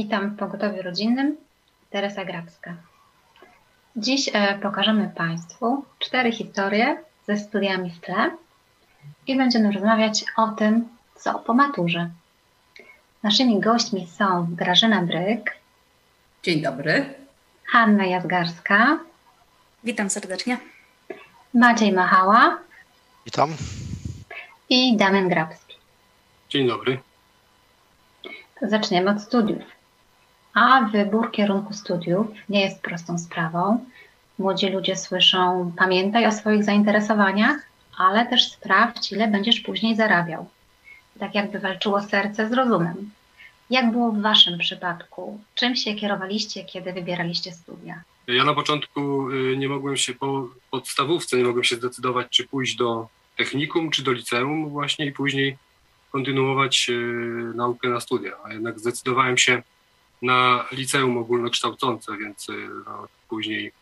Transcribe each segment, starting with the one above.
Witam w Pogotowiu Rodzinnym. Teresa Grabska. Dziś e, pokażemy Państwu cztery historie ze studiami w tle i będziemy rozmawiać o tym, co po maturze. Naszymi gośćmi są Grażyna Bryk. Dzień dobry. Hanna Jazgarska. Witam serdecznie. Maciej Machała. Witam. I Damian Grabski. Dzień dobry. Zaczniemy od studiów. A wybór kierunku studiów nie jest prostą sprawą. Młodzi ludzie słyszą: pamiętaj o swoich zainteresowaniach, ale też sprawdź, ile będziesz później zarabiał. Tak jakby walczyło serce z rozumem. Jak było w Waszym przypadku? Czym się kierowaliście, kiedy wybieraliście studia? Ja na początku y, nie mogłem się po podstawówce, nie mogłem się zdecydować, czy pójść do technikum, czy do liceum właśnie i później kontynuować y, naukę na studia. A jednak zdecydowałem się na liceum ogólnokształcące, więc y, no, później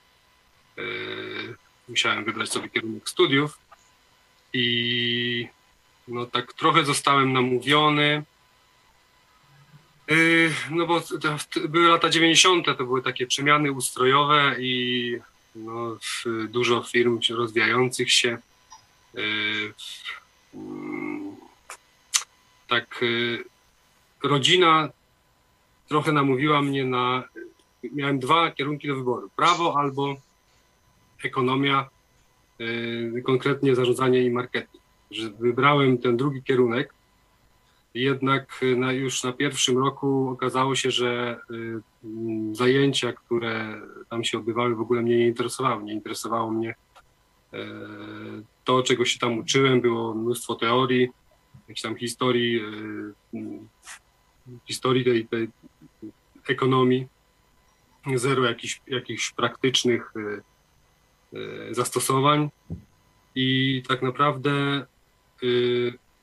musiałem wybrać sobie kierunek studiów i no tak trochę zostałem namówiony, Yy, no bo były lata 90., to były takie przemiany ustrojowe i no, dużo firm rozwijających się. Yy, tak, yy, rodzina trochę namówiła mnie na. Miałem dwa kierunki do wyboru: prawo albo ekonomia, konkretnie zarządzanie i marketing. Że wybrałem ten drugi kierunek jednak y, na, już na pierwszym roku okazało się, że y, mm, zajęcia, które tam się odbywały, w ogóle mnie nie interesowały. Nie interesowało mnie y, to, czego się tam uczyłem. Było mnóstwo teorii, jakiejś tam historii, mm, historii tej, tej ekonomii, zero jakichś, jakichś praktycznych zastosowań. I tak naprawdę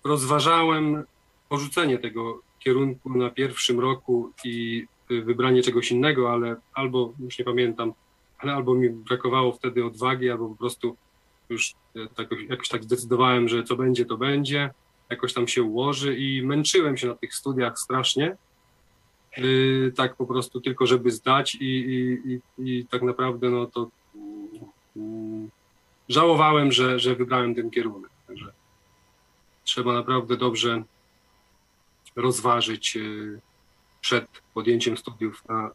rozważałem porzucenie tego kierunku na pierwszym roku i y, wybranie czegoś innego, ale albo, już nie pamiętam, ale albo mi brakowało wtedy odwagi, albo po prostu już y, tak, jakoś tak zdecydowałem, że co będzie, to będzie, jakoś tam się ułoży i męczyłem się na tych studiach strasznie, tak po prostu tylko, żeby zdać i, i, i, i tak naprawdę no to yy, żałowałem, że, że wybrałem ten kierunek. Także trzeba naprawdę dobrze rozważyć e, przed podjęciem studiów na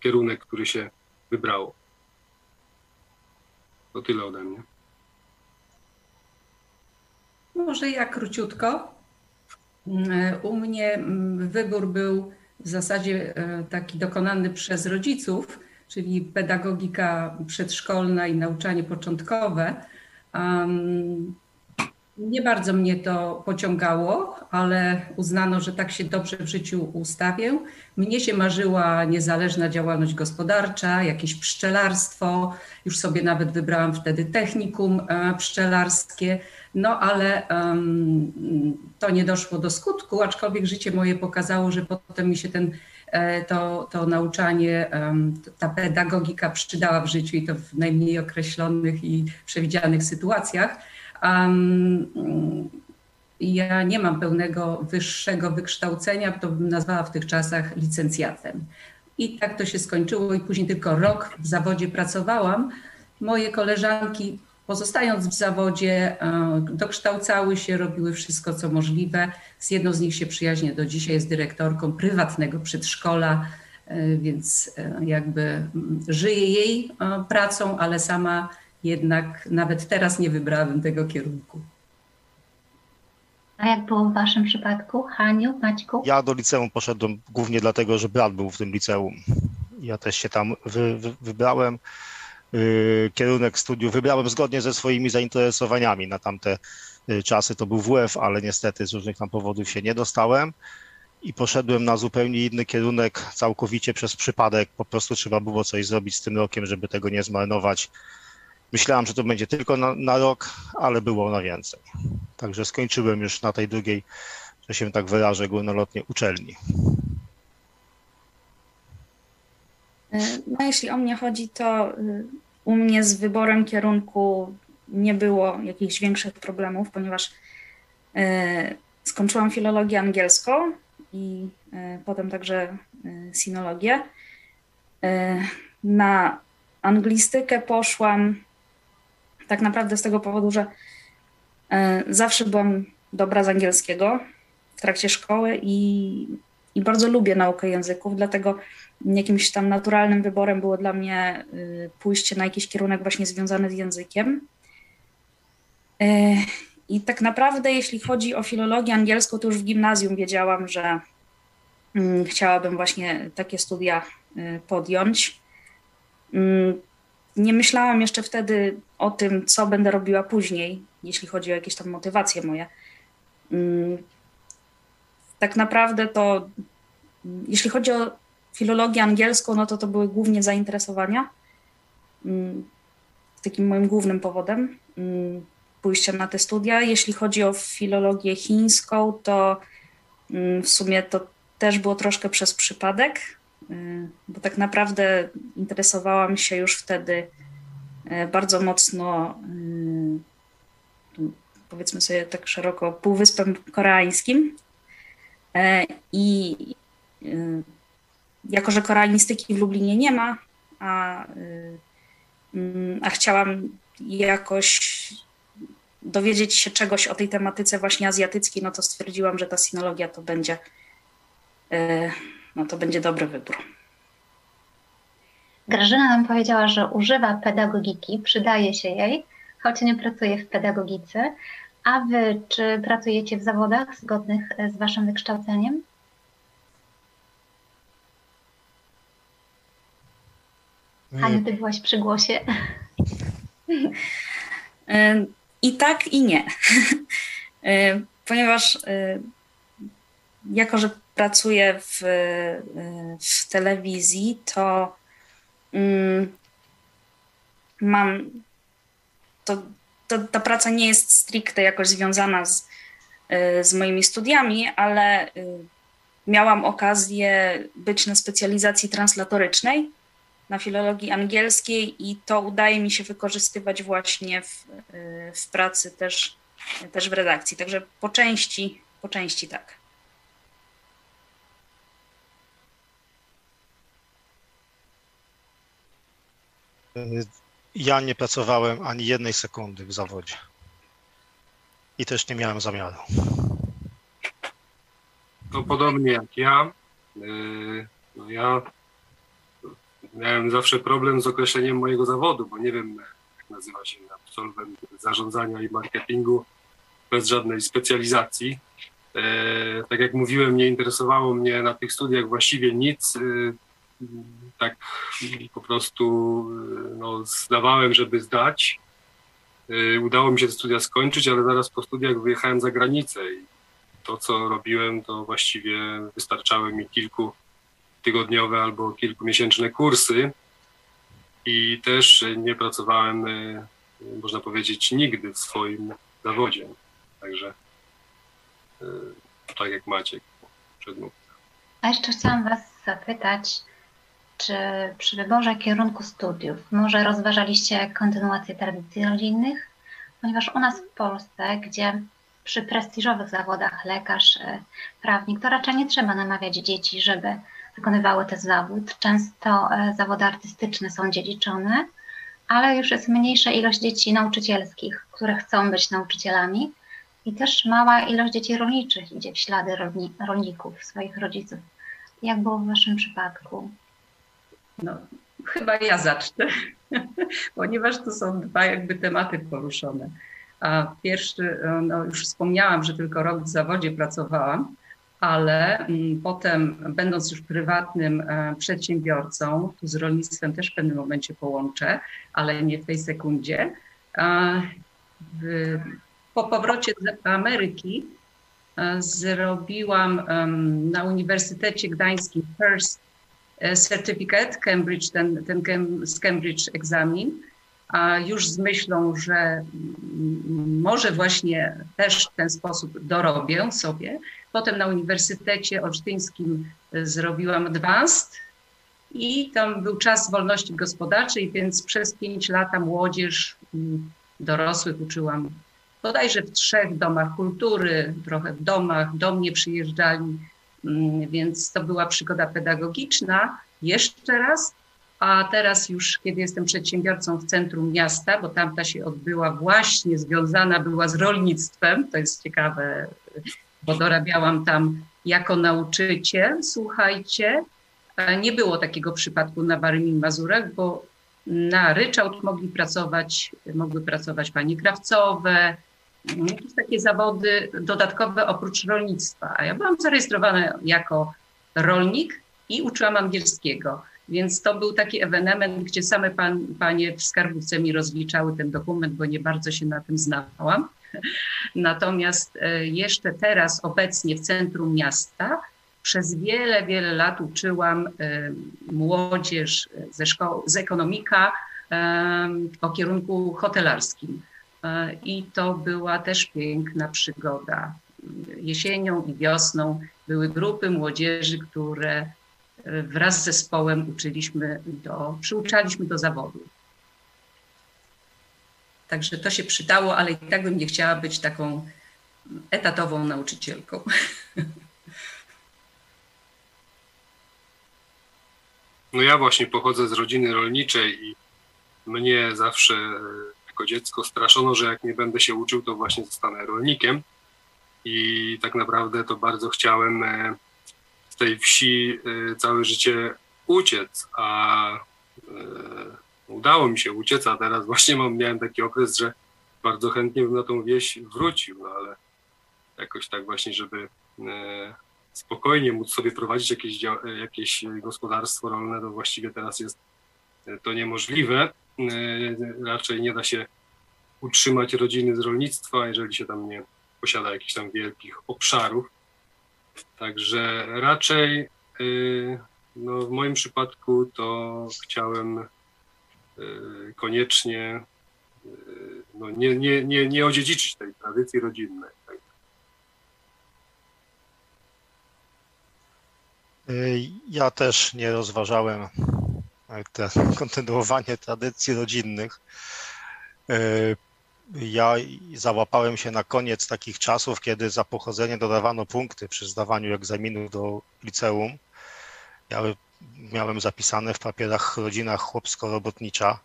kierunek, który się wybrało. To tyle ode mnie. Może ja króciutko. Mm, u mnie mm, wybór był w zasadzie e, taki dokonany przez rodziców, czyli pedagogika przedszkolna i nauczanie początkowe. Nie bardzo mnie to pociągało, ale uznano, że tak się dobrze w życiu ustawię. Mnie się marzyła niezależna działalność gospodarcza, jakieś pszczelarstwo. Już sobie nawet wybrałam wtedy technikum e, pszczelarskie, no ale um, to nie doszło do skutku, aczkolwiek życie moje pokazało, że potem mi się ten e, to, to nauczanie, ta pedagogika przydała w życiu i to w najmniej określonych i przewidzianych sytuacjach. Um, ja nie mam pełnego wyższego wykształcenia, to bym nazwała w tych czasach licencjatem. I tak to się skończyło i później tylko rok w zawodzie pracowałam. Moje koleżanki, pozostając w zawodzie, dokształcały się, robiły wszystko, co możliwe. Z jedną z nich się przyjaźnię do dzisiaj, jest dyrektorką prywatnego przedszkola, e, więc e, jakby żyję jej e, pracą, ale sama jednak nawet teraz nie wybrałem tego kierunku. A jak było w Waszym przypadku, Haniu, Maćku? Ja do liceum poszedłem głównie dlatego, że brat był w tym liceum. Ja też się tam wy, wy, wybrałem. Yy, kierunek studiów wybrałem zgodnie ze swoimi zainteresowaniami. Na tamte yy, czasy to był WF, ale niestety z różnych tam powodów się nie dostałem i poszedłem na zupełnie inny kierunek, całkowicie przez przypadek. Po prostu trzeba było coś zrobić z tym rokiem, żeby tego nie zmarnować. Myślałem, że to będzie tylko na, na rok, ale było na więcej. Także skończyłem już na tej drugiej, że się tak wyrażę, górnolotnie uczelni. No, jeśli o mnie chodzi, to y, u mnie z wyborem kierunku nie było jakichś większych problemów, ponieważ y, skończyłam filologię angielską i y, potem także sinologię. Na anglistykę poszłam tak naprawdę z tego powodu, że zawsze byłam dobra z angielskiego w trakcie szkoły i, i bardzo lubię naukę języków, dlatego jakimś tam naturalnym wyborem było dla mnie y, pójście na jakiś kierunek właśnie związany z językiem. Y, I tak naprawdę, jeśli chodzi o filologię angielską, to już w gimnazjum wiedziałam, że mm, chciałabym właśnie takie studia y, podjąć. Nie myślałam jeszcze wtedy o tym, co będę robiła później, jeśli chodzi o jakieś tam motywacje moje. Mm, tak naprawdę to, jeśli chodzi o filologię angielską, no to to były głównie zainteresowania. Mm, takim moim głównym powodem mm, pójścia na te studia. Jeśli chodzi o filologię chińską, to w sumie to też było troszkę przez przypadek, bo tak naprawdę interesowałam się już wtedy y, bardzo mocno, y, powiedzmy sobie tak szeroko, Półwyspem Koreańskim. I jako że koralistyki w Lublinie nie ma, a, a chciałam jakoś dowiedzieć się czegoś o tej tematyce właśnie azjatyckiej, no to stwierdziłam, że ta sinologia to będzie, no to będzie dobry wybór. Grażyna nam powiedziała, że używa pedagogiki, przydaje się jej, choć nie pracuje w pedagogice. A wy, czy pracujecie w zawodach zgodnych z waszym wykształceniem? Aniu, ty byłaś przy głosie. I tak, i nie. Ponieważ y, jako, że pracuję w, y, w telewizji, to mm, mam to, to, ta praca nie jest stricte jakoś związana z, y, z moimi studiami, ale miałam okazję być na specjalizacji translatorycznej na filologii angielskiej i to udaje mi się wykorzystywać właśnie w, w pracy też, też w redakcji. Także po części, po części tak. Ja nie pracowałem ani jednej sekundy w zawodzie. I też nie miałem zamiaru. To podobnie jak ja. Yy, no ja miałem zawsze problem z określeniem mojego zawodu, bo nie wiem, jak nazywa się absolwent zarządzania i marketingu bez żadnej specjalizacji. E, tak jak mówiłem, nie interesowało mnie na tych studiach właściwie nic. Tak po prostu e, no, zdawałem, żeby zdać. E, udało mi się te studia skończyć, ale zaraz po studiach wyjechałem za granicę i to, co robiłem, to właściwie wystarczały mi kilku tygodniowe albo kilkumiesięczne kursy i też nie pracowałem, e, można powiedzieć, nigdy w swoim zawodzie. Także tak jak Maciek przedmówca. A jeszcze chciałam Was zapytać, czy przy wyborze kierunku studiów może rozważaliście kontynuację tradycji rodzinnych? Ponieważ u nas w Polsce, gdzie przy prestiżowych zawodach lekarz, e, prawnik, to raczej nie trzeba namawiać dzieci, żeby wykonywały ten zawód. Często e, zawody artystyczne są dziedziczone, ale już jest mniejsza ilość dzieci nauczycielskich, które chcą być nauczycielami i też mała ilość dzieci rolniczych idzie w ślady rolni rolników, swoich rodziców. Jak było w Waszym przypadku? No, chyba ja zacznę, ponieważ to są dwa jakby tematy poruszone. A pierwszy, no już wspomniałam, że tylko rok w zawodzie pracowałam, ale mm, potem, będąc już prywatnym e, przedsiębiorcą, tu z rolnictwem też w pewnym momencie połączę, ale nie w tej sekundzie, po powrocie do Ameryki e, zrobiłam na Uniwersytecie Gdańskim First e, Certificate, Cambridge, ten, ten z Cambridge egzamin, a już z myślą, że może właśnie też w ten sposób dorobię sobie. Potem na Uniwersytecie Olsztyńskim e, zrobiłam advanced i tam był czas wolności gospodarczej, więc przez pięć lat młodzież dorosłych uczyłam bodajże w trzech domach kultury, trochę w domach, do mnie przyjeżdżali więc to była przygoda pedagogiczna jeszcze raz, a teraz już, kiedy jestem przedsiębiorcą w centrum miasta, bo tamta się odbyła właśnie związana była z rolnictwem, to jest ciekawe, bo dorabiałam tam jako nauczyciel, słuchajcie, nie było takiego przypadku na Warmii Mazurach, bo na ryczałt mogli pracować, mogły pracować panie krawcowe, jakieś takie zawody dodatkowe oprócz rolnictwa. A ja byłam zarejestrowana jako rolnik i uczyłam angielskiego. Więc to był taki ewenement, gdzie same pan, panie w skarbówce mi rozliczały ten dokument, bo nie bardzo się na tym znałam. Natomiast e, jeszcze teraz, obecnie w centrum miasta, przez wiele, wiele lat uczyłam e, młodzież ze szkoły, z ekonomika e, o kierunku hotelarskim. I to była też piękna przygoda. Jesienią i wiosną były grupy młodzieży, które wraz z zespołem uczyliśmy do, przyuczaliśmy do zawodu. Także to się przydało, ale i tak bym nie chciała być taką etatową nauczycielką. No ja właśnie pochodzę z rodziny rolniczej i mnie zawsze jako dziecko straszono, że jak nie będę się uczył, to właśnie zostanę rolnikiem. I tak naprawdę to bardzo chciałem e, z tej wsi e, całe życie uciec, a e, udało mi się uciec, a teraz właśnie mam, miałem taki okres, że bardzo chętnie bym na tą wieś wrócił, no ale jakoś tak właśnie, żeby spokojnie móc sobie prowadzić jakieś, jakieś gospodarstwo rolne, to właściwie teraz jest to niemożliwe. Raczej nie da się utrzymać rodziny z rolnictwa, jeżeli się tam nie posiada jakichś tam wielkich obszarów. Także raczej y, no, w moim przypadku to chciałem y, koniecznie no, nie, nie, nie, nie odziedziczyć tej tradycji rodzinnej. Ja też nie rozważałem te kontynuowanie tradycji rodzinnych ja załapałem się na koniec takich czasów, kiedy za pochodzenie dodawano punkty przy zdawaniu egzaminu do liceum. Ja miałem zapisane w papierach rodzina chłopsko-robotnicza.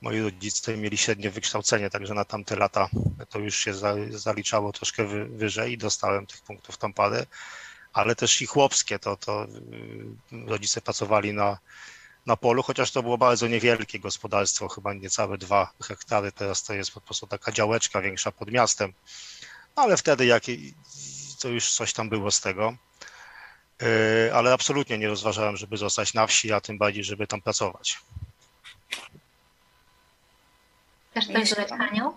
Moi rodzice mieli średnie wykształcenie, także na tamte lata to już się zaliczało troszkę wyżej i dostałem tych punktów tam parę, ale też i chłopskie, to, to y, rodzice pracowali na na polu, chociaż to było bardzo niewielkie gospodarstwo, chyba niecałe dwa hektary, teraz to jest po prostu taka działeczka większa pod miastem, ale wtedy jak, to już coś tam było z tego, yy, ale absolutnie nie rozważałem, żeby zostać na wsi, a tym bardziej, żeby tam pracować. Też coś dodać, Aniu?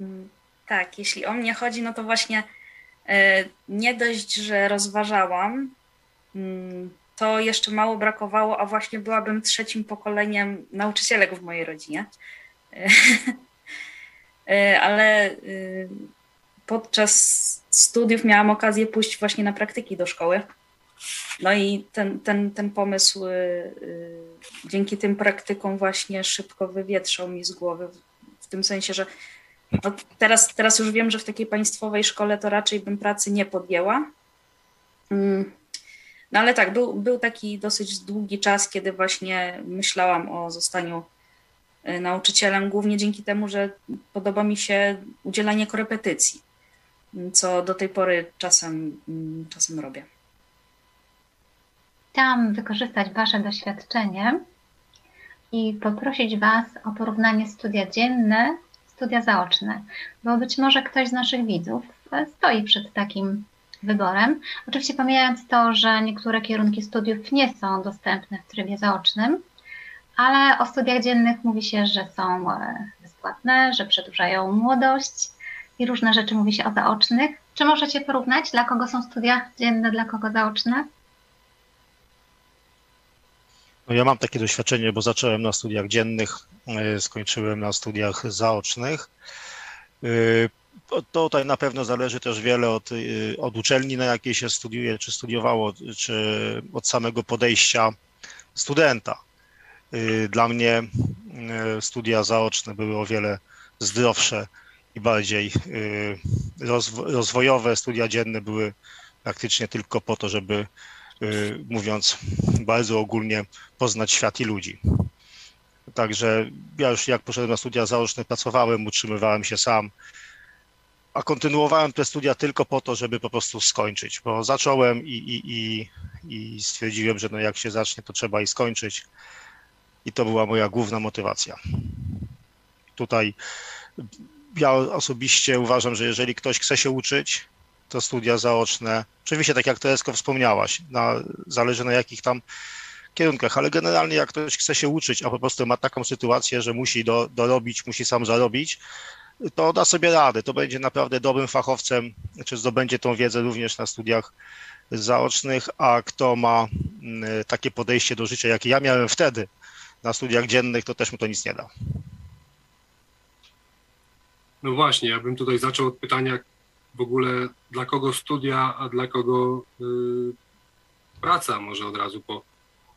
Mm, tak, jeśli o mnie chodzi, no to właśnie yy, nie dość, że rozważałam, mm, to jeszcze mało brakowało, a właśnie byłabym trzecim pokoleniem nauczycielek w mojej rodzinie. Ale y, podczas studiów miałam okazję pójść właśnie na praktyki do szkoły. No i ten, ten, ten pomysł y, y, dzięki tym praktykom właśnie szybko wywietrzał mi z głowy. W tym sensie, że no teraz, teraz już wiem, że w takiej państwowej szkole to raczej bym pracy nie podjęła. No ale tak, był, był taki dosyć długi czas, kiedy właśnie myślałam o zostaniu y, nauczycielem, głównie dzięki temu, że podoba mi się udzielanie korepetycji, co do tej pory czasem, mm, czasem robię. Chciałam wykorzystać Wasze doświadczenie i poprosić Was o porównanie studia dzienne, studia zaoczne, bo być może ktoś z naszych widzów stoi przed takim wyborem. Oczywiście pomijając to, że niektóre kierunki studiów nie są dostępne w trybie zaocznym, ale o studiach dziennych mówi się, że są e, bezpłatne, że przedłużają młodość i różne rzeczy mówi się o zaocznych. Czy możecie porównać, dla kogo są studia dzienne, dla kogo zaoczne? No ja mam takie doświadczenie, bo zacząłem na studiach dziennych, e, skończyłem na studiach zaocznych. E, Tutaj na pewno zależy też wiele od, y, od uczelni, na jakiej się studiuje, czy studiowało, czy od samego podejścia studenta. Y, dla mnie y, studia zaoczne były o wiele zdrowsze i bardziej rozwojowe. Studia dzienne były praktycznie tylko po to, żeby, mówiąc bardzo ogólnie, poznać świat i ludzi. Także ja już jak poszedłem na studia zaoczne, pracowałem, utrzymywałem się sam, a kontynuowałem te studia tylko po to, żeby po prostu skończyć, bo zacząłem i, i, i, i stwierdziłem, że no jak się zacznie, to trzeba i skończyć. I to była moja główna motywacja. Tutaj ja osobiście uważam, że jeżeli ktoś chce się uczyć, to studia zaoczne, oczywiście tak jak Teresko wspomniałaś, na, zależy na jakich tam kierunkach, ale generalnie jak ktoś chce się uczyć, a po prostu ma taką sytuację, że musi do, dorobić, musi sam zarobić, to da sobie radę, to będzie naprawdę dobrym fachowcem, czy zdobędzie tą wiedzę również na studiach zaocznych, a kto ma mm, takie podejście do życia, jakie ja miałem wtedy na studiach dziennych, to też mu to nic nie da. No właśnie, ja bym tutaj zaczął od pytania w ogóle dla kogo studia, a dla kogo y, praca? Może od razu po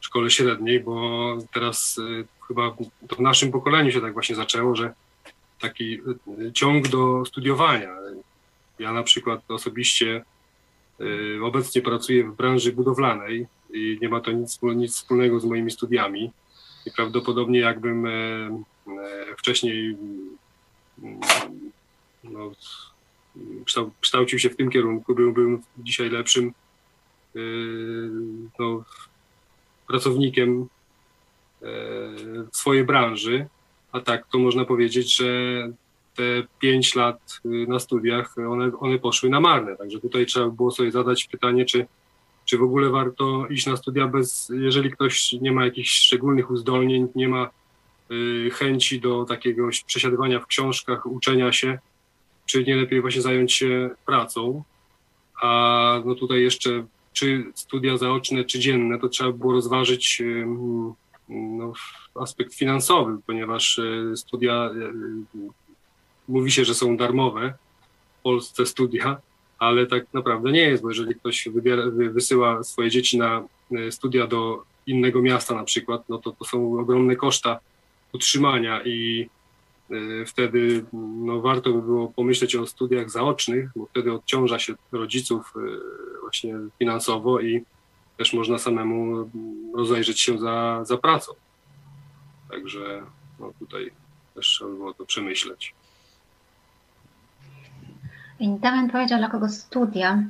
szkole średniej, bo teraz y, chyba to w naszym pokoleniu się tak właśnie zaczęło, że taki y, ciąg do studiowania. Ja na przykład osobiście y, obecnie pracuję w branży budowlanej i nie ma to nic, nic wspólnego z moimi studiami. I prawdopodobnie jakbym e, e, wcześniej mm, no, kształcił się w tym kierunku, byłbym dzisiaj lepszym y, no, pracownikiem e, w swojej branży a tak to można powiedzieć, że te pięć lat y, na studiach, one, one poszły na marne. Także tutaj trzeba było sobie zadać pytanie, czy, czy w ogóle warto iść na studia bez, jeżeli ktoś nie ma jakichś szczególnych uzdolnień, nie ma y, chęci do takiego przesiadywania w książkach, uczenia się, czy nie lepiej właśnie zająć się pracą. A no tutaj jeszcze, czy studia zaoczne, czy dzienne, to trzeba było rozważyć y, no, aspekt finansowy, ponieważ e, studia, e, mówi się, że są darmowe w Polsce studia, ale tak naprawdę nie jest, bo jeżeli ktoś wybiera, wysyła swoje dzieci na e, studia do innego miasta na przykład, no to to są ogromne koszta utrzymania i wtedy no, warto by było pomyśleć o studiach zaocznych, bo wtedy odciąża się rodziców właśnie finansowo i też można samemu rozejrzeć się za, za pracą. Także no, tutaj też trzeba było to przemyśleć. Damian powiedział, dla kogo studia.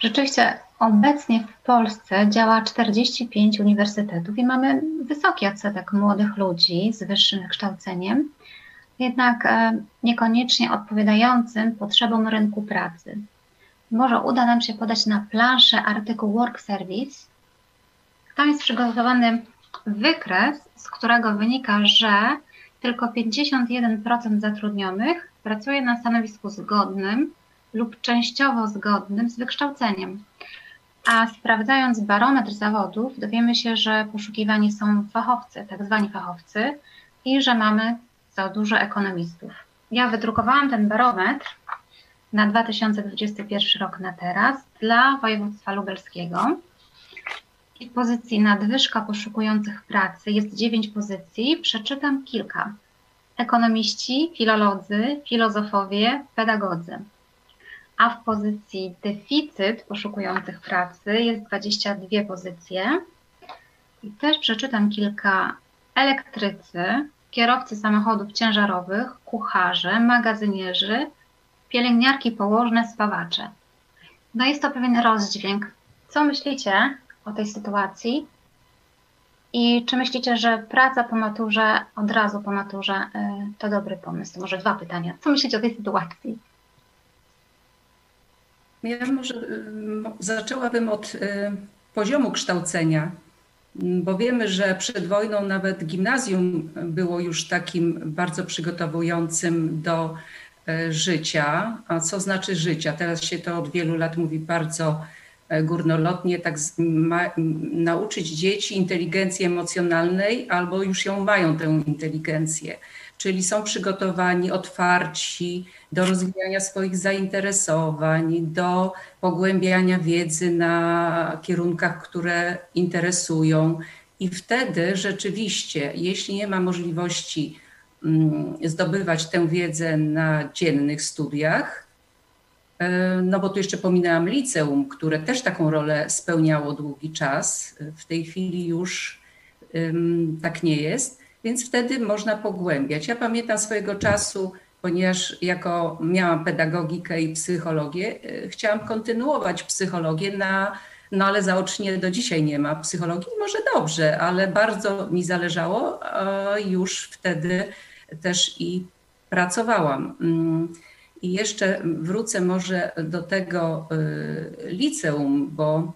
Rzeczywiście obecnie w Polsce działa 45 uniwersytetów i mamy wysoki odsetek młodych ludzi z wyższym wykształceniem, jednak e, niekoniecznie odpowiadającym potrzebom rynku pracy. Może uda nam się podać na planszę artykuł Work Service. Tam jest przygotowany wykres, z którego wynika, że tylko 51% zatrudnionych pracuje na stanowisku zgodnym lub częściowo zgodnym z wykształceniem. A sprawdzając barometr zawodów, dowiemy się, że poszukiwani są fachowcy, tak zwani fachowcy, i że mamy za dużo ekonomistów. Ja wydrukowałam ten barometr na 2021 rok na teraz dla województwa lubelskiego. I pozycji nadwyżka poszukujących pracy jest dziewięć pozycji. Przeczytam kilka. Ekonomiści, filolodzy, filozofowie, pedagodzy. A w pozycji deficyt poszukujących pracy jest 22 pozycje. I też przeczytam kilka elektrycy, kierowcy samochodów ciężarowych, kucharze, magazynierzy, pielęgniarki położne, spawacze. No jest to pewien rozdźwięk. Co myślicie o tej sytuacji? I czy myślicie, że praca po maturze, od razu po maturze, y, to dobry pomysł? Może dwa pytania. Co myślicie o tej sytuacji? Ja może y, zaczęłabym od y, poziomu kształcenia, bo wiemy, że przed wojną nawet gimnazjum było już takim bardzo przygotowującym do życia. A co znaczy życia? Teraz się to od wielu lat mówi bardzo E, górnolotnie tak ma, nauczyć dzieci inteligencji emocjonalnej, albo już ją mają tę inteligencję. Czyli są przygotowani, otwarci do rozwijania swoich zainteresowań, do pogłębiania wiedzy na kierunkach, które interesują. I wtedy rzeczywiście, jeśli nie ma możliwości zdobywać tę wiedzę na dziennych studiach, no bo tu jeszcze pominęłam liceum, które też taką rolę spełniało długi czas. W tej chwili już tak nie jest, więc wtedy można pogłębiać. Ja pamiętam swojego czasu, ponieważ jako miałam pedagogikę i psychologię, e, chciałam kontynuować psychologię na no ale zaocznie do dzisiaj nie ma psychologii. Może dobrze, ale bardzo mi zależało. Już wtedy też i pracowałam. Mm, I jeszcze wrócę może do tego y, liceum, bo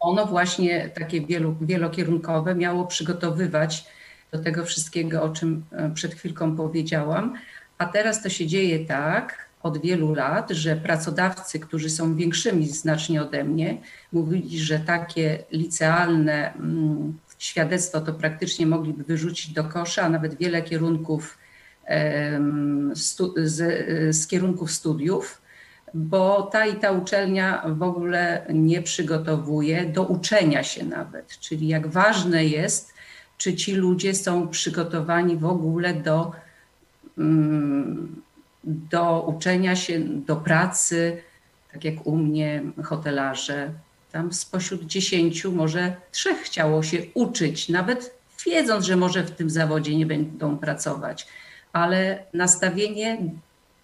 ono właśnie takie wielu, wielokierunkowe miało przygotowywać do tego wszystkiego, o czym e, przed chwilką powiedziałam. A teraz to się dzieje tak, od wielu lat, że pracodawcy, którzy są większymi znacznie ode mnie, mówili, że takie licealne mm, świadectwo to praktycznie mogliby wyrzucić do kosza, a nawet wiele kierunków z, z kierunków studiów, bo ta i ta uczelnia w ogóle nie przygotowuje do uczenia się nawet. Czyli jak ważne jest, czy ci ludzie są przygotowani w ogóle do mm, do uczenia się, do pracy, tak jak u mnie hotelarze. Tam spośród dziesięciu może trzech chciało się uczyć, nawet wiedząc, że może w tym zawodzie nie będą pracować. Ale nastawienie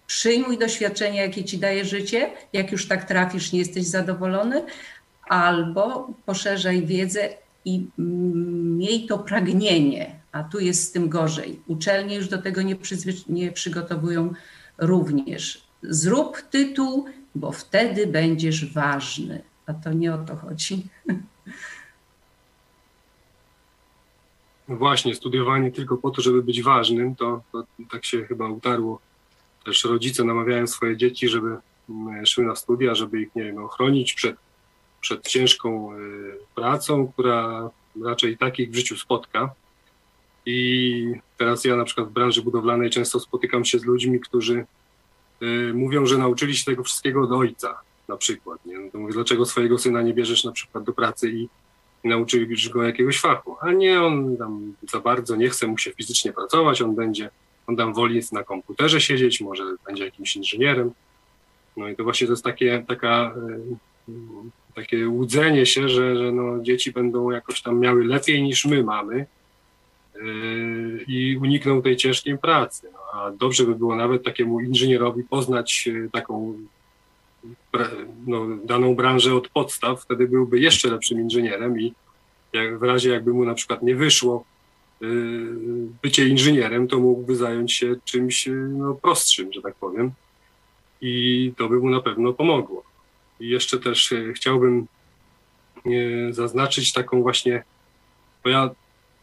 przyjmuj doświadczenia, jakie ci daje życie, jak już tak trafisz, nie jesteś zadowolony, albo poszerzaj wiedzę i miej to pragnienie, a tu jest z tym gorzej. Uczelnie już do tego nie, nie przygotowują również zrób tytuł, bo wtedy będziesz ważny. A to nie o to chodzi. No właśnie, studiowanie tylko po to, żeby być ważnym, to, to tak się chyba utarło. Też rodzice namawiają swoje dzieci, żeby mm, szły na studia, żeby ich, nie wiem, ochronić przed, przed ciężką y, pracą, która raczej takich w życiu spotka. I teraz ja na przykład w branży budowlanej często spotykam się z ludźmi, którzy y, mówią, że nauczyli się tego wszystkiego od ojca na przykład. Nie? No to mówię, dlaczego swojego syna nie bierzesz na przykład do pracy i, nauczysz go jakiegoś fachu? A nie, on tam za bardzo nie chce mu się fizycznie pracować, on będzie, on tam woli na komputerze siedzieć, może będzie jakimś inżynierem. No i to właśnie to jest takie, taka, y, takie łudzenie się, że, że no, dzieci będą jakoś tam miały lepiej niż my mamy, i uniknął tej ciężkiej pracy. No, a dobrze by było nawet takiemu inżynierowi poznać yy, taką no, daną branżę od podstaw, wtedy byłby jeszcze lepszym inżynierem i jak, w razie jakby mu na przykład nie wyszło yy, bycie inżynierem, to mógłby zająć się czymś no, prostszym, że tak powiem. I to by mu na pewno pomogło. I jeszcze też chciałbym zaznaczyć taką właśnie, bo ja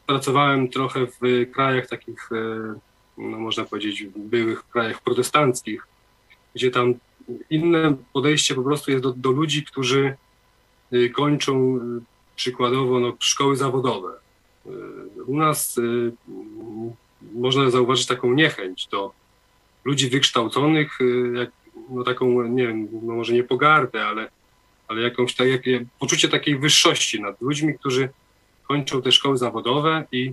pracowałem trochę w krajach takich, e, no można powiedzieć, byłych krajach protestanckich, gdzie tam inne podejście po prostu jest do, do ludzi, którzy e, kończą e, przykładowo no, szkoły zawodowe. U nas można zauważyć taką niechęć do ludzi wykształconych, jak, no taką, nie wiem, no może nie pogardę, ale, ale jakąś tak, jak, poczucie takiej wyższości nad ludźmi, którzy kończył te szkoły zawodowe i,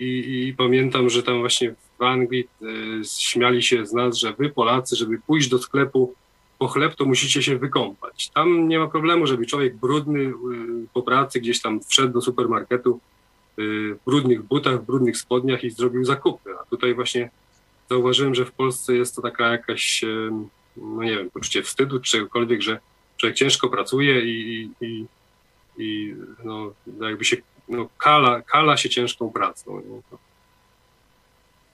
i, i pamiętam, że tam właśnie w Anglii y, śmiali się z nas, że wy Polacy, żeby pójść do sklepu po chleb, to musicie się wykąpać. Tam nie ma problemu, żeby człowiek brudny y, po pracy gdzieś tam wszedł do supermarketu y, w brudnych butach, w brudnych spodniach i zrobił zakupy. A tutaj właśnie zauważyłem, że w Polsce jest to taka jakaś, no nie wiem, poczucie wstydu czy czegokolwiek, że człowiek ciężko pracuje i, i, i no, jakby się no, kala, kala się ciężką pracą.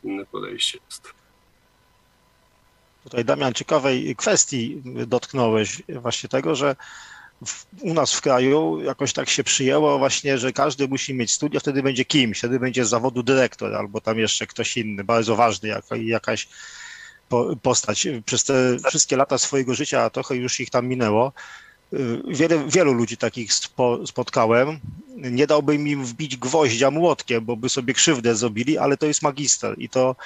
Inne podejście jest. Tutaj Damian, ciekawej kwestii dotknąłeś właśnie tego, że w, u nas w kraju jakoś tak się przyjęło właśnie, że każdy musi mieć studia, wtedy będzie kimś, wtedy będzie z zawodu dyrektor albo tam jeszcze ktoś inny, bardzo ważny, jak, jakaś postać. Przez te wszystkie lata swojego życia, a trochę już ich tam minęło, Wiele, wielu ludzi takich spo, spotkałem. Nie dałbym im wbić gwoździa młotkiem, bo by sobie krzywdę zrobili, ale to jest magister i to,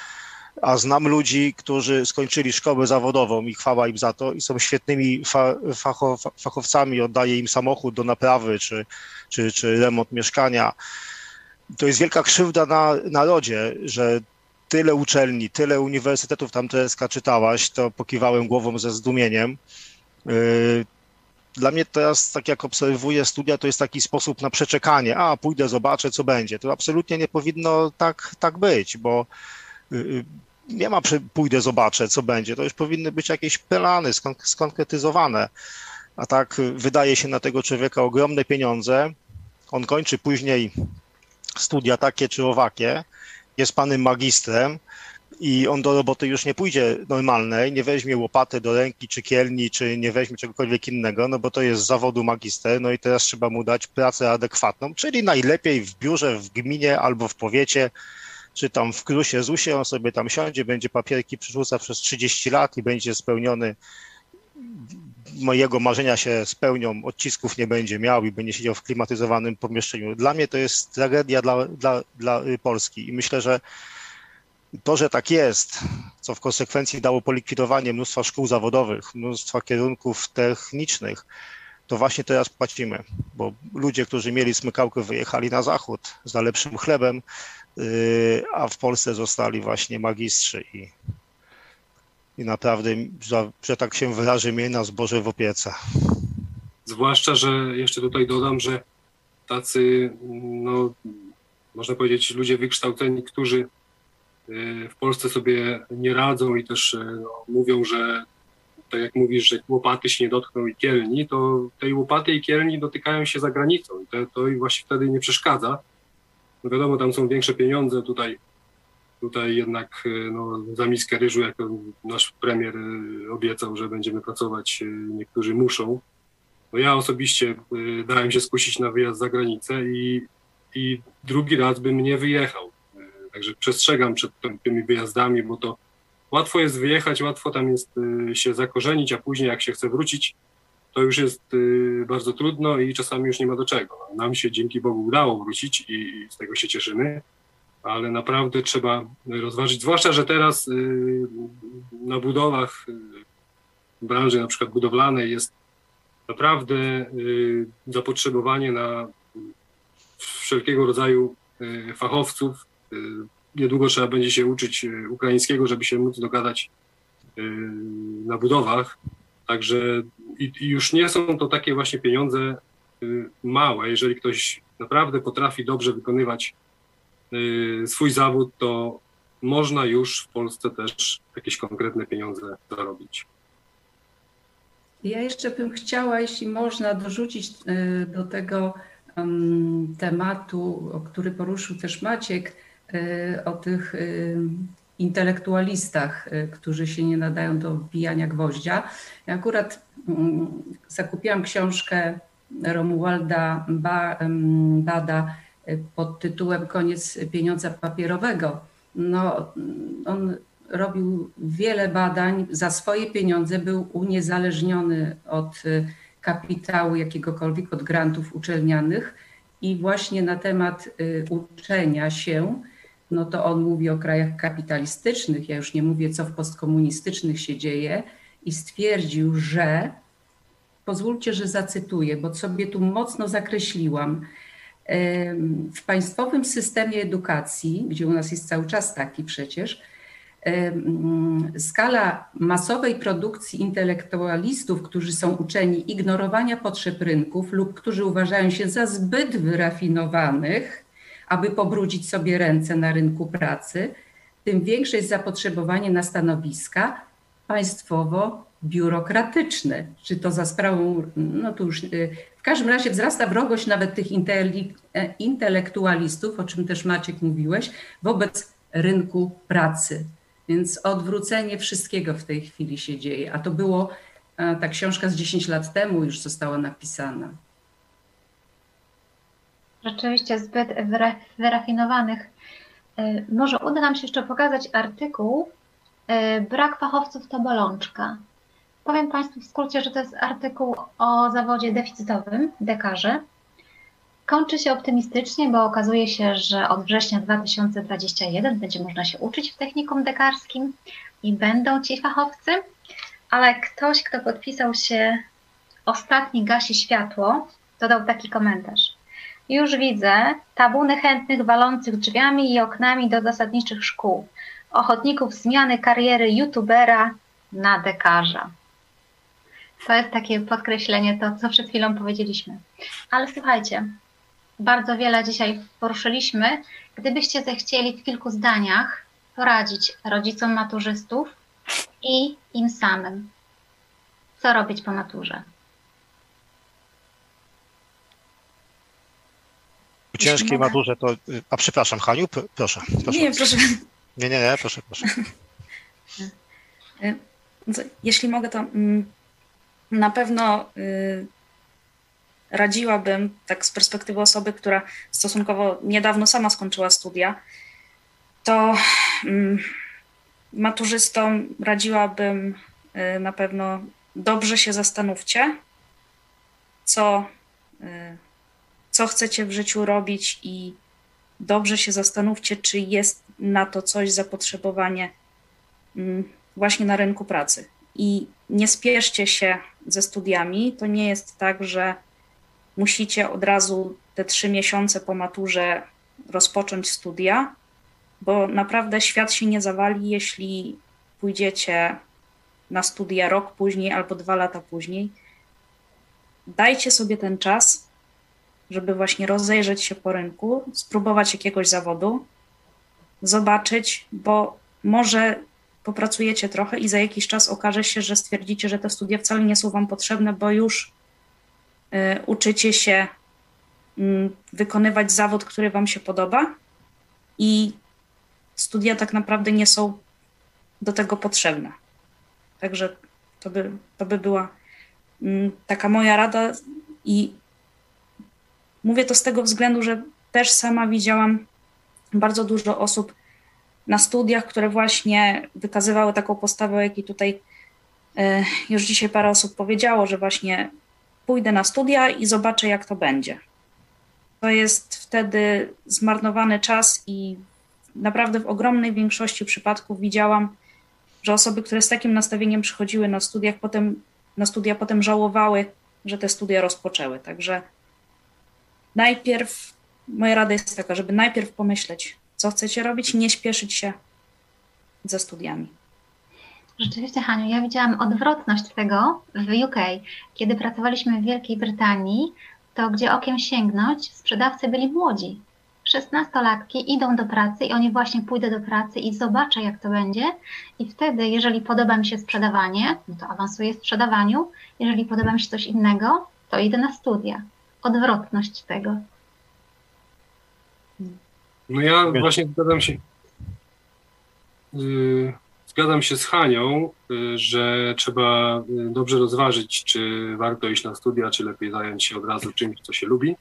a znam ludzi, którzy skończyli szkołę zawodową i chwała im za to i są świetnymi fa, fachow, fachowcami, oddaje im samochód do naprawy czy, czy, czy remont mieszkania. To jest wielka krzywda na narodzie, że tyle uczelni, tyle uniwersytetów tam TSK czytałaś, to pokiwałem głową ze zdumieniem. Y, dla mnie teraz, tak jak obserwuję studia, to jest taki sposób na przeczekanie. A, pójdę, zobaczę, co będzie. To absolutnie nie powinno tak, tak być, bo y, y, nie ma pójdę, zobaczę, co będzie. To już powinny być jakieś plany skonkretyzowane. A tak wydaje się na tego człowieka ogromne pieniądze. On kończy później studia takie czy owakie, jest panem magistrem, i on do roboty już nie pójdzie normalnej, nie weźmie łopaty do ręki, czy kielni, czy nie weźmie czegokolwiek innego, no bo to jest zawodu magister, no i teraz trzeba mu dać pracę adekwatną, czyli najlepiej w biurze, w gminie albo w powiecie, czy tam w Krusie, Zusie, on sobie tam siądzie, będzie papierki przerzucał przez 30 lat i będzie spełniony mojego marzenia się spełnią, odcisków nie będzie miał i będzie siedział w klimatyzowanym pomieszczeniu. Dla mnie to jest tragedia dla, dla, dla Polski i myślę, że to, że tak jest, co w konsekwencji dało polikwidowanie mnóstwa szkół zawodowych, mnóstwa kierunków technicznych, to właśnie teraz płacimy, bo ludzie, którzy mieli smykałkę, wyjechali na zachód za lepszym chlebem, yy, a w Polsce zostali właśnie magistrzy i, i naprawdę, że, tak się wyrażę, mieli nas Boże w opiece. Zwłaszcza, że jeszcze tutaj dodam, że tacy, no, można powiedzieć, ludzie wykształceni, którzy w Polsce sobie nie radzą i też e, no, mówią, że tak jak mówisz, że łopaty się nie dotkną i kielni, to tej łopaty i kielni dotykają się za granicą i to, im właśnie wtedy nie przeszkadza. No wiadomo, tam są większe pieniądze, tutaj, tutaj jednak e, no, za miskę ryżu, jak nasz premier e, obiecał, że będziemy pracować, niektórzy muszą. No ja osobiście dałem się skusić na wyjazd za granicę i, i drugi raz bym nie wyjechał Także przestrzegam przed tymi wyjazdami, bo to łatwo jest wyjechać, łatwo tam jest y, się zakorzenić, a później jak się chce wrócić, to już jest y, bardzo trudno i czasami już nie ma do czego. Nam się dzięki Bogu udało wrócić i z tego się cieszymy, ale naprawdę trzeba rozważyć, zwłaszcza, że teraz y, na budowach branży na przykład budowlanej jest naprawdę zapotrzebowanie na wszelkiego rodzaju fachowców, niedługo trzeba będzie się uczyć y, ukraińskiego, żeby się móc dogadać y, na budowach. Także i, już nie są to takie właśnie pieniądze małe. Jeżeli ktoś naprawdę potrafi dobrze wykonywać swój zawód, to można już w Polsce też jakieś konkretne pieniądze zarobić. Ja jeszcze bym chciała, jeśli można, dorzucić do tego tematu, o który poruszył też Maciek, Y, o tych y, intelektualistach, y, którzy się nie nadają do wbijania gwoździa. Ja akurat mm, zakupiłam książkę Romualda Bada pod tytułem Koniec pieniądza papierowego. No, on robił wiele badań za swoje pieniądze, był uniezależniony od kapitału jakiegokolwiek, od grantów uczelnianych i właśnie na temat uczenia się no to on mówi o krajach kapitalistycznych, ja już nie mówię, co w postkomunistycznych się dzieje, i stwierdził, że, pozwólcie, że zacytuję, bo sobie tu mocno zakreśliłam, w państwowym systemie edukacji, gdzie u nas jest cały czas taki przecież, skala masowej produkcji intelektualistów, którzy są uczeni ignorowania potrzeb rynków lub którzy uważają się za zbyt wyrafinowanych, aby pobrudzić sobie ręce na rynku pracy, tym większe jest zapotrzebowanie na stanowiska państwowo-biurokratyczne. Czy to za sprawą, no to już y, w każdym razie wzrasta wrogość nawet tych e, intelektualistów, o czym też Maciek mówiłeś, wobec rynku pracy. Więc odwrócenie wszystkiego w tej chwili się dzieje. A to było, ta książka z 10 lat temu już została napisana rzeczywiście zbyt wyrafinowanych. E, może uda nam się jeszcze pokazać artykuł e, Brak fachowców to bolączka. Powiem Państwu w skrócie, że to jest artykuł o zawodzie deficytowym, dekarze. Kończy się optymistycznie, bo okazuje się, że od września 2021 będzie można się uczyć w technikum dekarskim i będą ci fachowcy, ale ktoś, kto podpisał się ostatni gasi światło, dodał taki komentarz. Już widzę tabuny chętnych walących drzwiami i oknami do zasadniczych szkół. ochotników zmiany kariery youtubera na dekarza. To jest takie podkreślenie to, co przed chwilą powiedzieliśmy. Ale słuchajcie, bardzo wiele dzisiaj poruszyliśmy. Gdybyście zechcieli w kilku zdaniach poradzić rodzicom maturzystów i im samym, co robić po maturze? Ciężkiej maturze to. A przepraszam, Haniu, proszę. proszę. Nie, proszę. Nie, nie, nie, proszę, proszę. Y, jeśli mogę, to mm, na pewno y, radziłabym, tak z perspektywy osoby, która stosunkowo niedawno sama skończyła studia, to mm, maturzystom radziłabym y, na pewno dobrze się zastanówcie, co, co chcecie w życiu robić i dobrze się zastanówcie, czy jest na to coś zapotrzebowanie mm, właśnie na rynku pracy. I nie spieszcie się ze studiami. To nie jest tak, że musicie od razu te trzy miesiące po maturze rozpocząć studia, bo naprawdę świat się nie zawali, jeśli pójdziecie na studia rok później albo dwa lata później. Dajcie sobie ten czas, żeby właśnie rozejrzeć się po rynku, spróbować jakiegoś zawodu, zobaczyć, bo może popracujecie trochę i za jakiś czas okaże się, że stwierdzicie, że te studia wcale nie są Wam potrzebne, bo już y, uczycie się y, wykonywać zawód, który Wam się podoba i studia tak naprawdę nie są do tego potrzebne. Także to by, to by była y, taka moja rada i mówię to z tego względu, że też sama widziałam bardzo dużo osób, na studiach, które właśnie wykazywały taką postawę, o jakiej tutaj e, już dzisiaj parę osób powiedziało, że właśnie pójdę na studia i zobaczę, jak to będzie. To jest wtedy zmarnowany czas i naprawdę w ogromnej większości przypadków widziałam, że osoby, które z takim nastawieniem przychodziły na studiach, potem, na studia potem żałowały, że te studia rozpoczęły. Także najpierw moja rada jest taka, żeby najpierw pomyśleć, co chcecie robić, nie śpieszyć się ze studiami. Rzeczywiście, Haniu, ja widziałam odwrotność tego w UK. Kiedy pracowaliśmy w Wielkiej Brytanii, to gdzie okiem sięgnąć, sprzedawcy byli młodzi. 16-latki idą do pracy i oni właśnie pójdę do pracy i zobaczę, jak to będzie. I wtedy, jeżeli podoba mi się sprzedawanie, no to awansuję w sprzedawaniu. Jeżeli podoba mi się coś innego, to idę na studia. Odwrotność tego. No ja właśnie zgadzam się. Yy, zgadzam się z Hanią, yy, że trzeba yy, dobrze rozważyć, czy warto iść na studia, czy lepiej zająć się od razu czymś, co się lubi.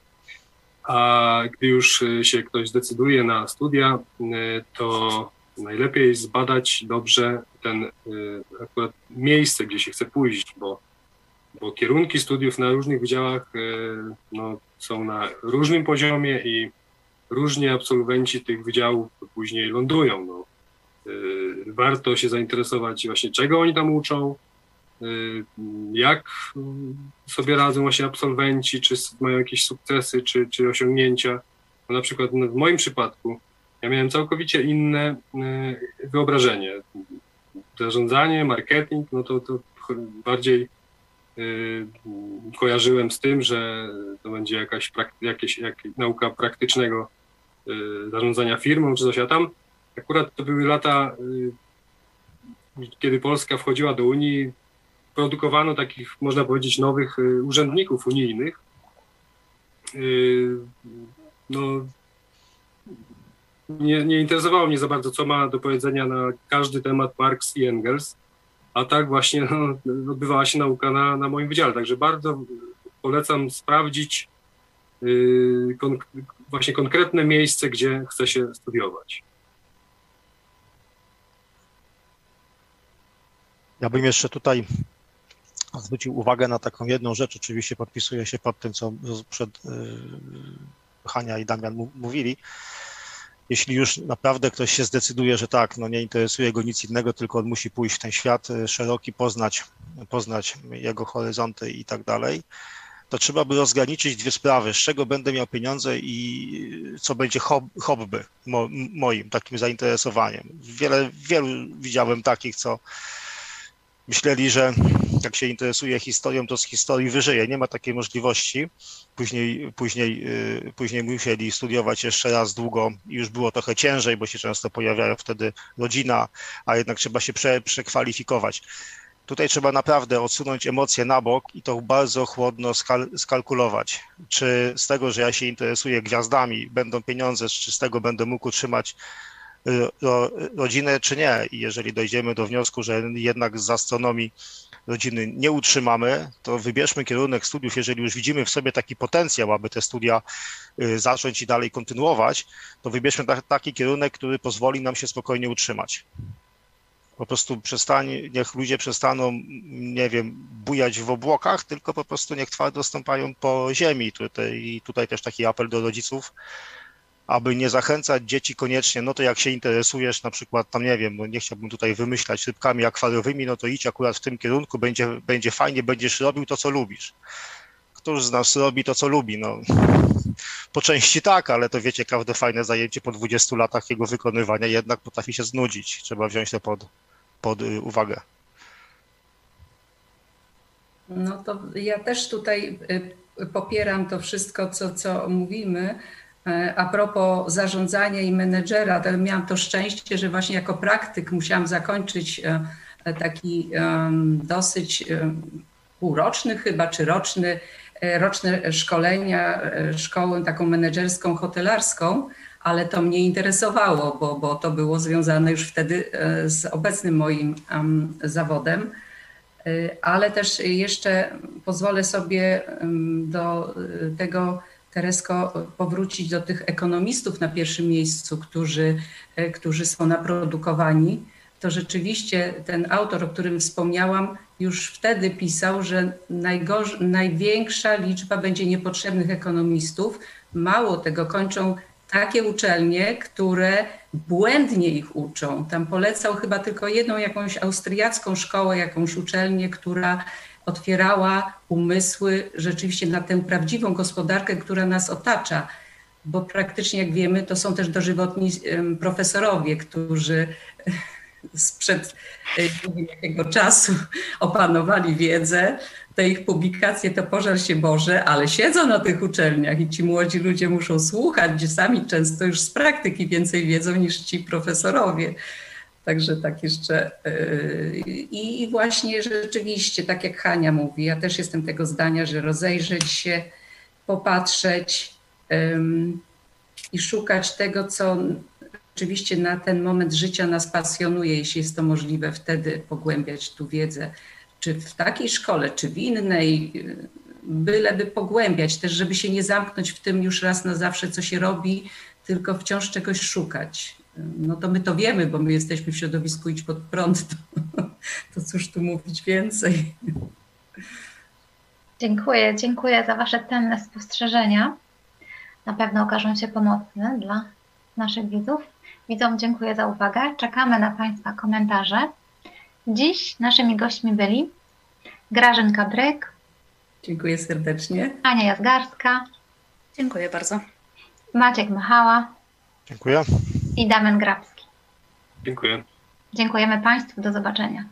A gdy już się ktoś zdecyduje na studia, to najlepiej zbadać dobrze ten akurat miejsce, gdzie się chce pójść, bo, bo kierunki studiów na różnych wydziałach no, są na różnym poziomie i różnie absolwenci tych wydziałów później lądują. No. Y, warto się zainteresować właśnie czego oni tam uczą, y, jak sobie radzą właśnie absolwenci, czy mają jakieś sukcesy, czy, czy osiągnięcia. No na przykład w moim przypadku ja miałem całkowicie inne wyobrażenie. Zarządzanie, marketing, no to, to bardziej kojarzyłem z tym, że to będzie jakaś jakieś, jak, nauka praktycznego Y, zarządzania firmą czy coś, a tam akurat to były lata, y, kiedy Polska wchodziła do Unii, produkowano takich, można powiedzieć, nowych y, urzędników unijnych. No, nie, nie interesowało mnie za bardzo, co ma do powiedzenia na każdy temat Marx i Engels, a tak właśnie no, odbywała się nauka na, na moim wydziale. Także bardzo polecam sprawdzić właśnie konkretne miejsce, gdzie chce się studiować. Ja bym jeszcze tutaj zwrócił uwagę na taką jedną rzecz. Oczywiście podpisuję się pod tym, co przed y, Hania i Damian mówili. Jeśli już naprawdę ktoś się zdecyduje, że tak, no nie interesuje go nic innego, tylko on musi pójść w ten świat y, szeroki, poznać, poznać jego horyzonty i tak dalej, to trzeba by rozgraniczyć dwie sprawy, z czego będę miał pieniądze i co będzie hobby mo, moim takim zainteresowaniem. Wiele, wielu widziałem takich, co myśleli, że jak się interesuje historią, to z historii wyżyje. Nie ma takiej możliwości. Później, później, y, później musieli studiować jeszcze raz długo i już było trochę ciężej, bo się często pojawiają wtedy rodzina, a jednak trzeba się prze, przekwalifikować. Tutaj trzeba naprawdę odsunąć emocje na bok i to bardzo chłodno skal skalkulować. Czy z tego, że ja się interesuję gwiazdami, będą pieniądze, czy z tego będę mógł utrzymać rodzinę, czy nie. I jeżeli dojdziemy do wniosku, że jednak z astronomii rodziny nie utrzymamy, to wybierzmy kierunek studiów, jeżeli już widzimy w sobie taki potencjał, aby te studia y, zacząć i dalej kontynuować, to wybierzmy taki kierunek, który pozwoli nam się spokojnie utrzymać. Po prostu przestań, niech ludzie przestaną, nie wiem, bujać w obłokach, tylko po prostu niech twardo stąpają po ziemi. Tutaj, I tutaj też taki apel do rodziców, aby nie zachęcać dzieci koniecznie, no to jak się interesujesz na przykład tam, nie wiem, no nie chciałbym tutaj wymyślać rybkami akwariowymi, no to idź akurat w tym kierunku, będzie, będzie fajnie, będziesz robił to, co lubisz. Któż z nas robi to, co lubi? No, po części tak, ale to wiecie, każde fajne zajęcie po 20 latach jego wykonywania jednak potrafi się znudzić. Trzeba wziąć to pod, pod y, uwagę. No to ja też tutaj y, popieram to wszystko, co, co mówimy. E, a propos zarządzania i menedżera, to miałam to szczęście, że właśnie jako praktyk musiałam zakończyć e, e, taki dosyć półroczny chyba, czy roczny, roczne szkolenia, szkołę taką menedżerską, hotelarską, ale to mnie interesowało, bo, bo to było związane już wtedy z obecnym moim zawodem. Ale też jeszcze pozwolę sobie do tego Teresko, powrócić do tych ekonomistów na pierwszym miejscu, którzy, e, którzy są naprodukowani, to rzeczywiście ten autor, o którym wspomniałam, już wtedy pisał, że największa liczba będzie niepotrzebnych ekonomistów. Mało tego, kończą takie uczelnie, które błędnie ich uczą. Tam polecał chyba tylko jedną jakąś austriacką szkołę, jakąś uczelnię, która otwierała umysły rzeczywiście na tę prawdziwą gospodarkę, która nas otacza. Bo praktycznie, jak wiemy, to są też dożywotni profesorowie, którzy sprzed e, jakiego czasu opanowali wiedzę. Te ich publikacje to pożar się Boże, ale siedzą na tych uczelniach i ci młodzi ludzie muszą słuchać, gdzie sami często już z praktyki więcej wiedzą niż ci profesorowie. Także tak jeszcze. Yy, I właśnie rzeczywiście, tak jak Hania mówi, ja też jestem tego zdania, że rozejrzeć się, popatrzeć i szukać tego, co rzeczywiście na ten moment życia nas pasjonuje, jeśli jest to możliwe, wtedy pogłębiać tu wiedzę, czy w takiej szkole, czy w innej, byleby pogłębiać też, żeby się nie zamknąć w tym już raz na zawsze, co się robi, tylko wciąż czegoś szukać no to my to wiemy, bo my jesteśmy w środowisku Idź Pod Prąd, to, to cóż tu mówić więcej. Dziękuję, dziękuję za Wasze cenne spostrzeżenia. Na pewno okażą się pomocne dla naszych widzów. Widzom dziękuję za uwagę. Czekamy na Państwa komentarze. Dziś naszymi gośćmi byli Grażynka Bryk. Dziękuję serdecznie. Ania Jazgarska. Dziękuję bardzo. Maciek Machała. Dziękuję i Damian Grabski. Dziękuję. Dziękujemy Państwu. Do zobaczenia.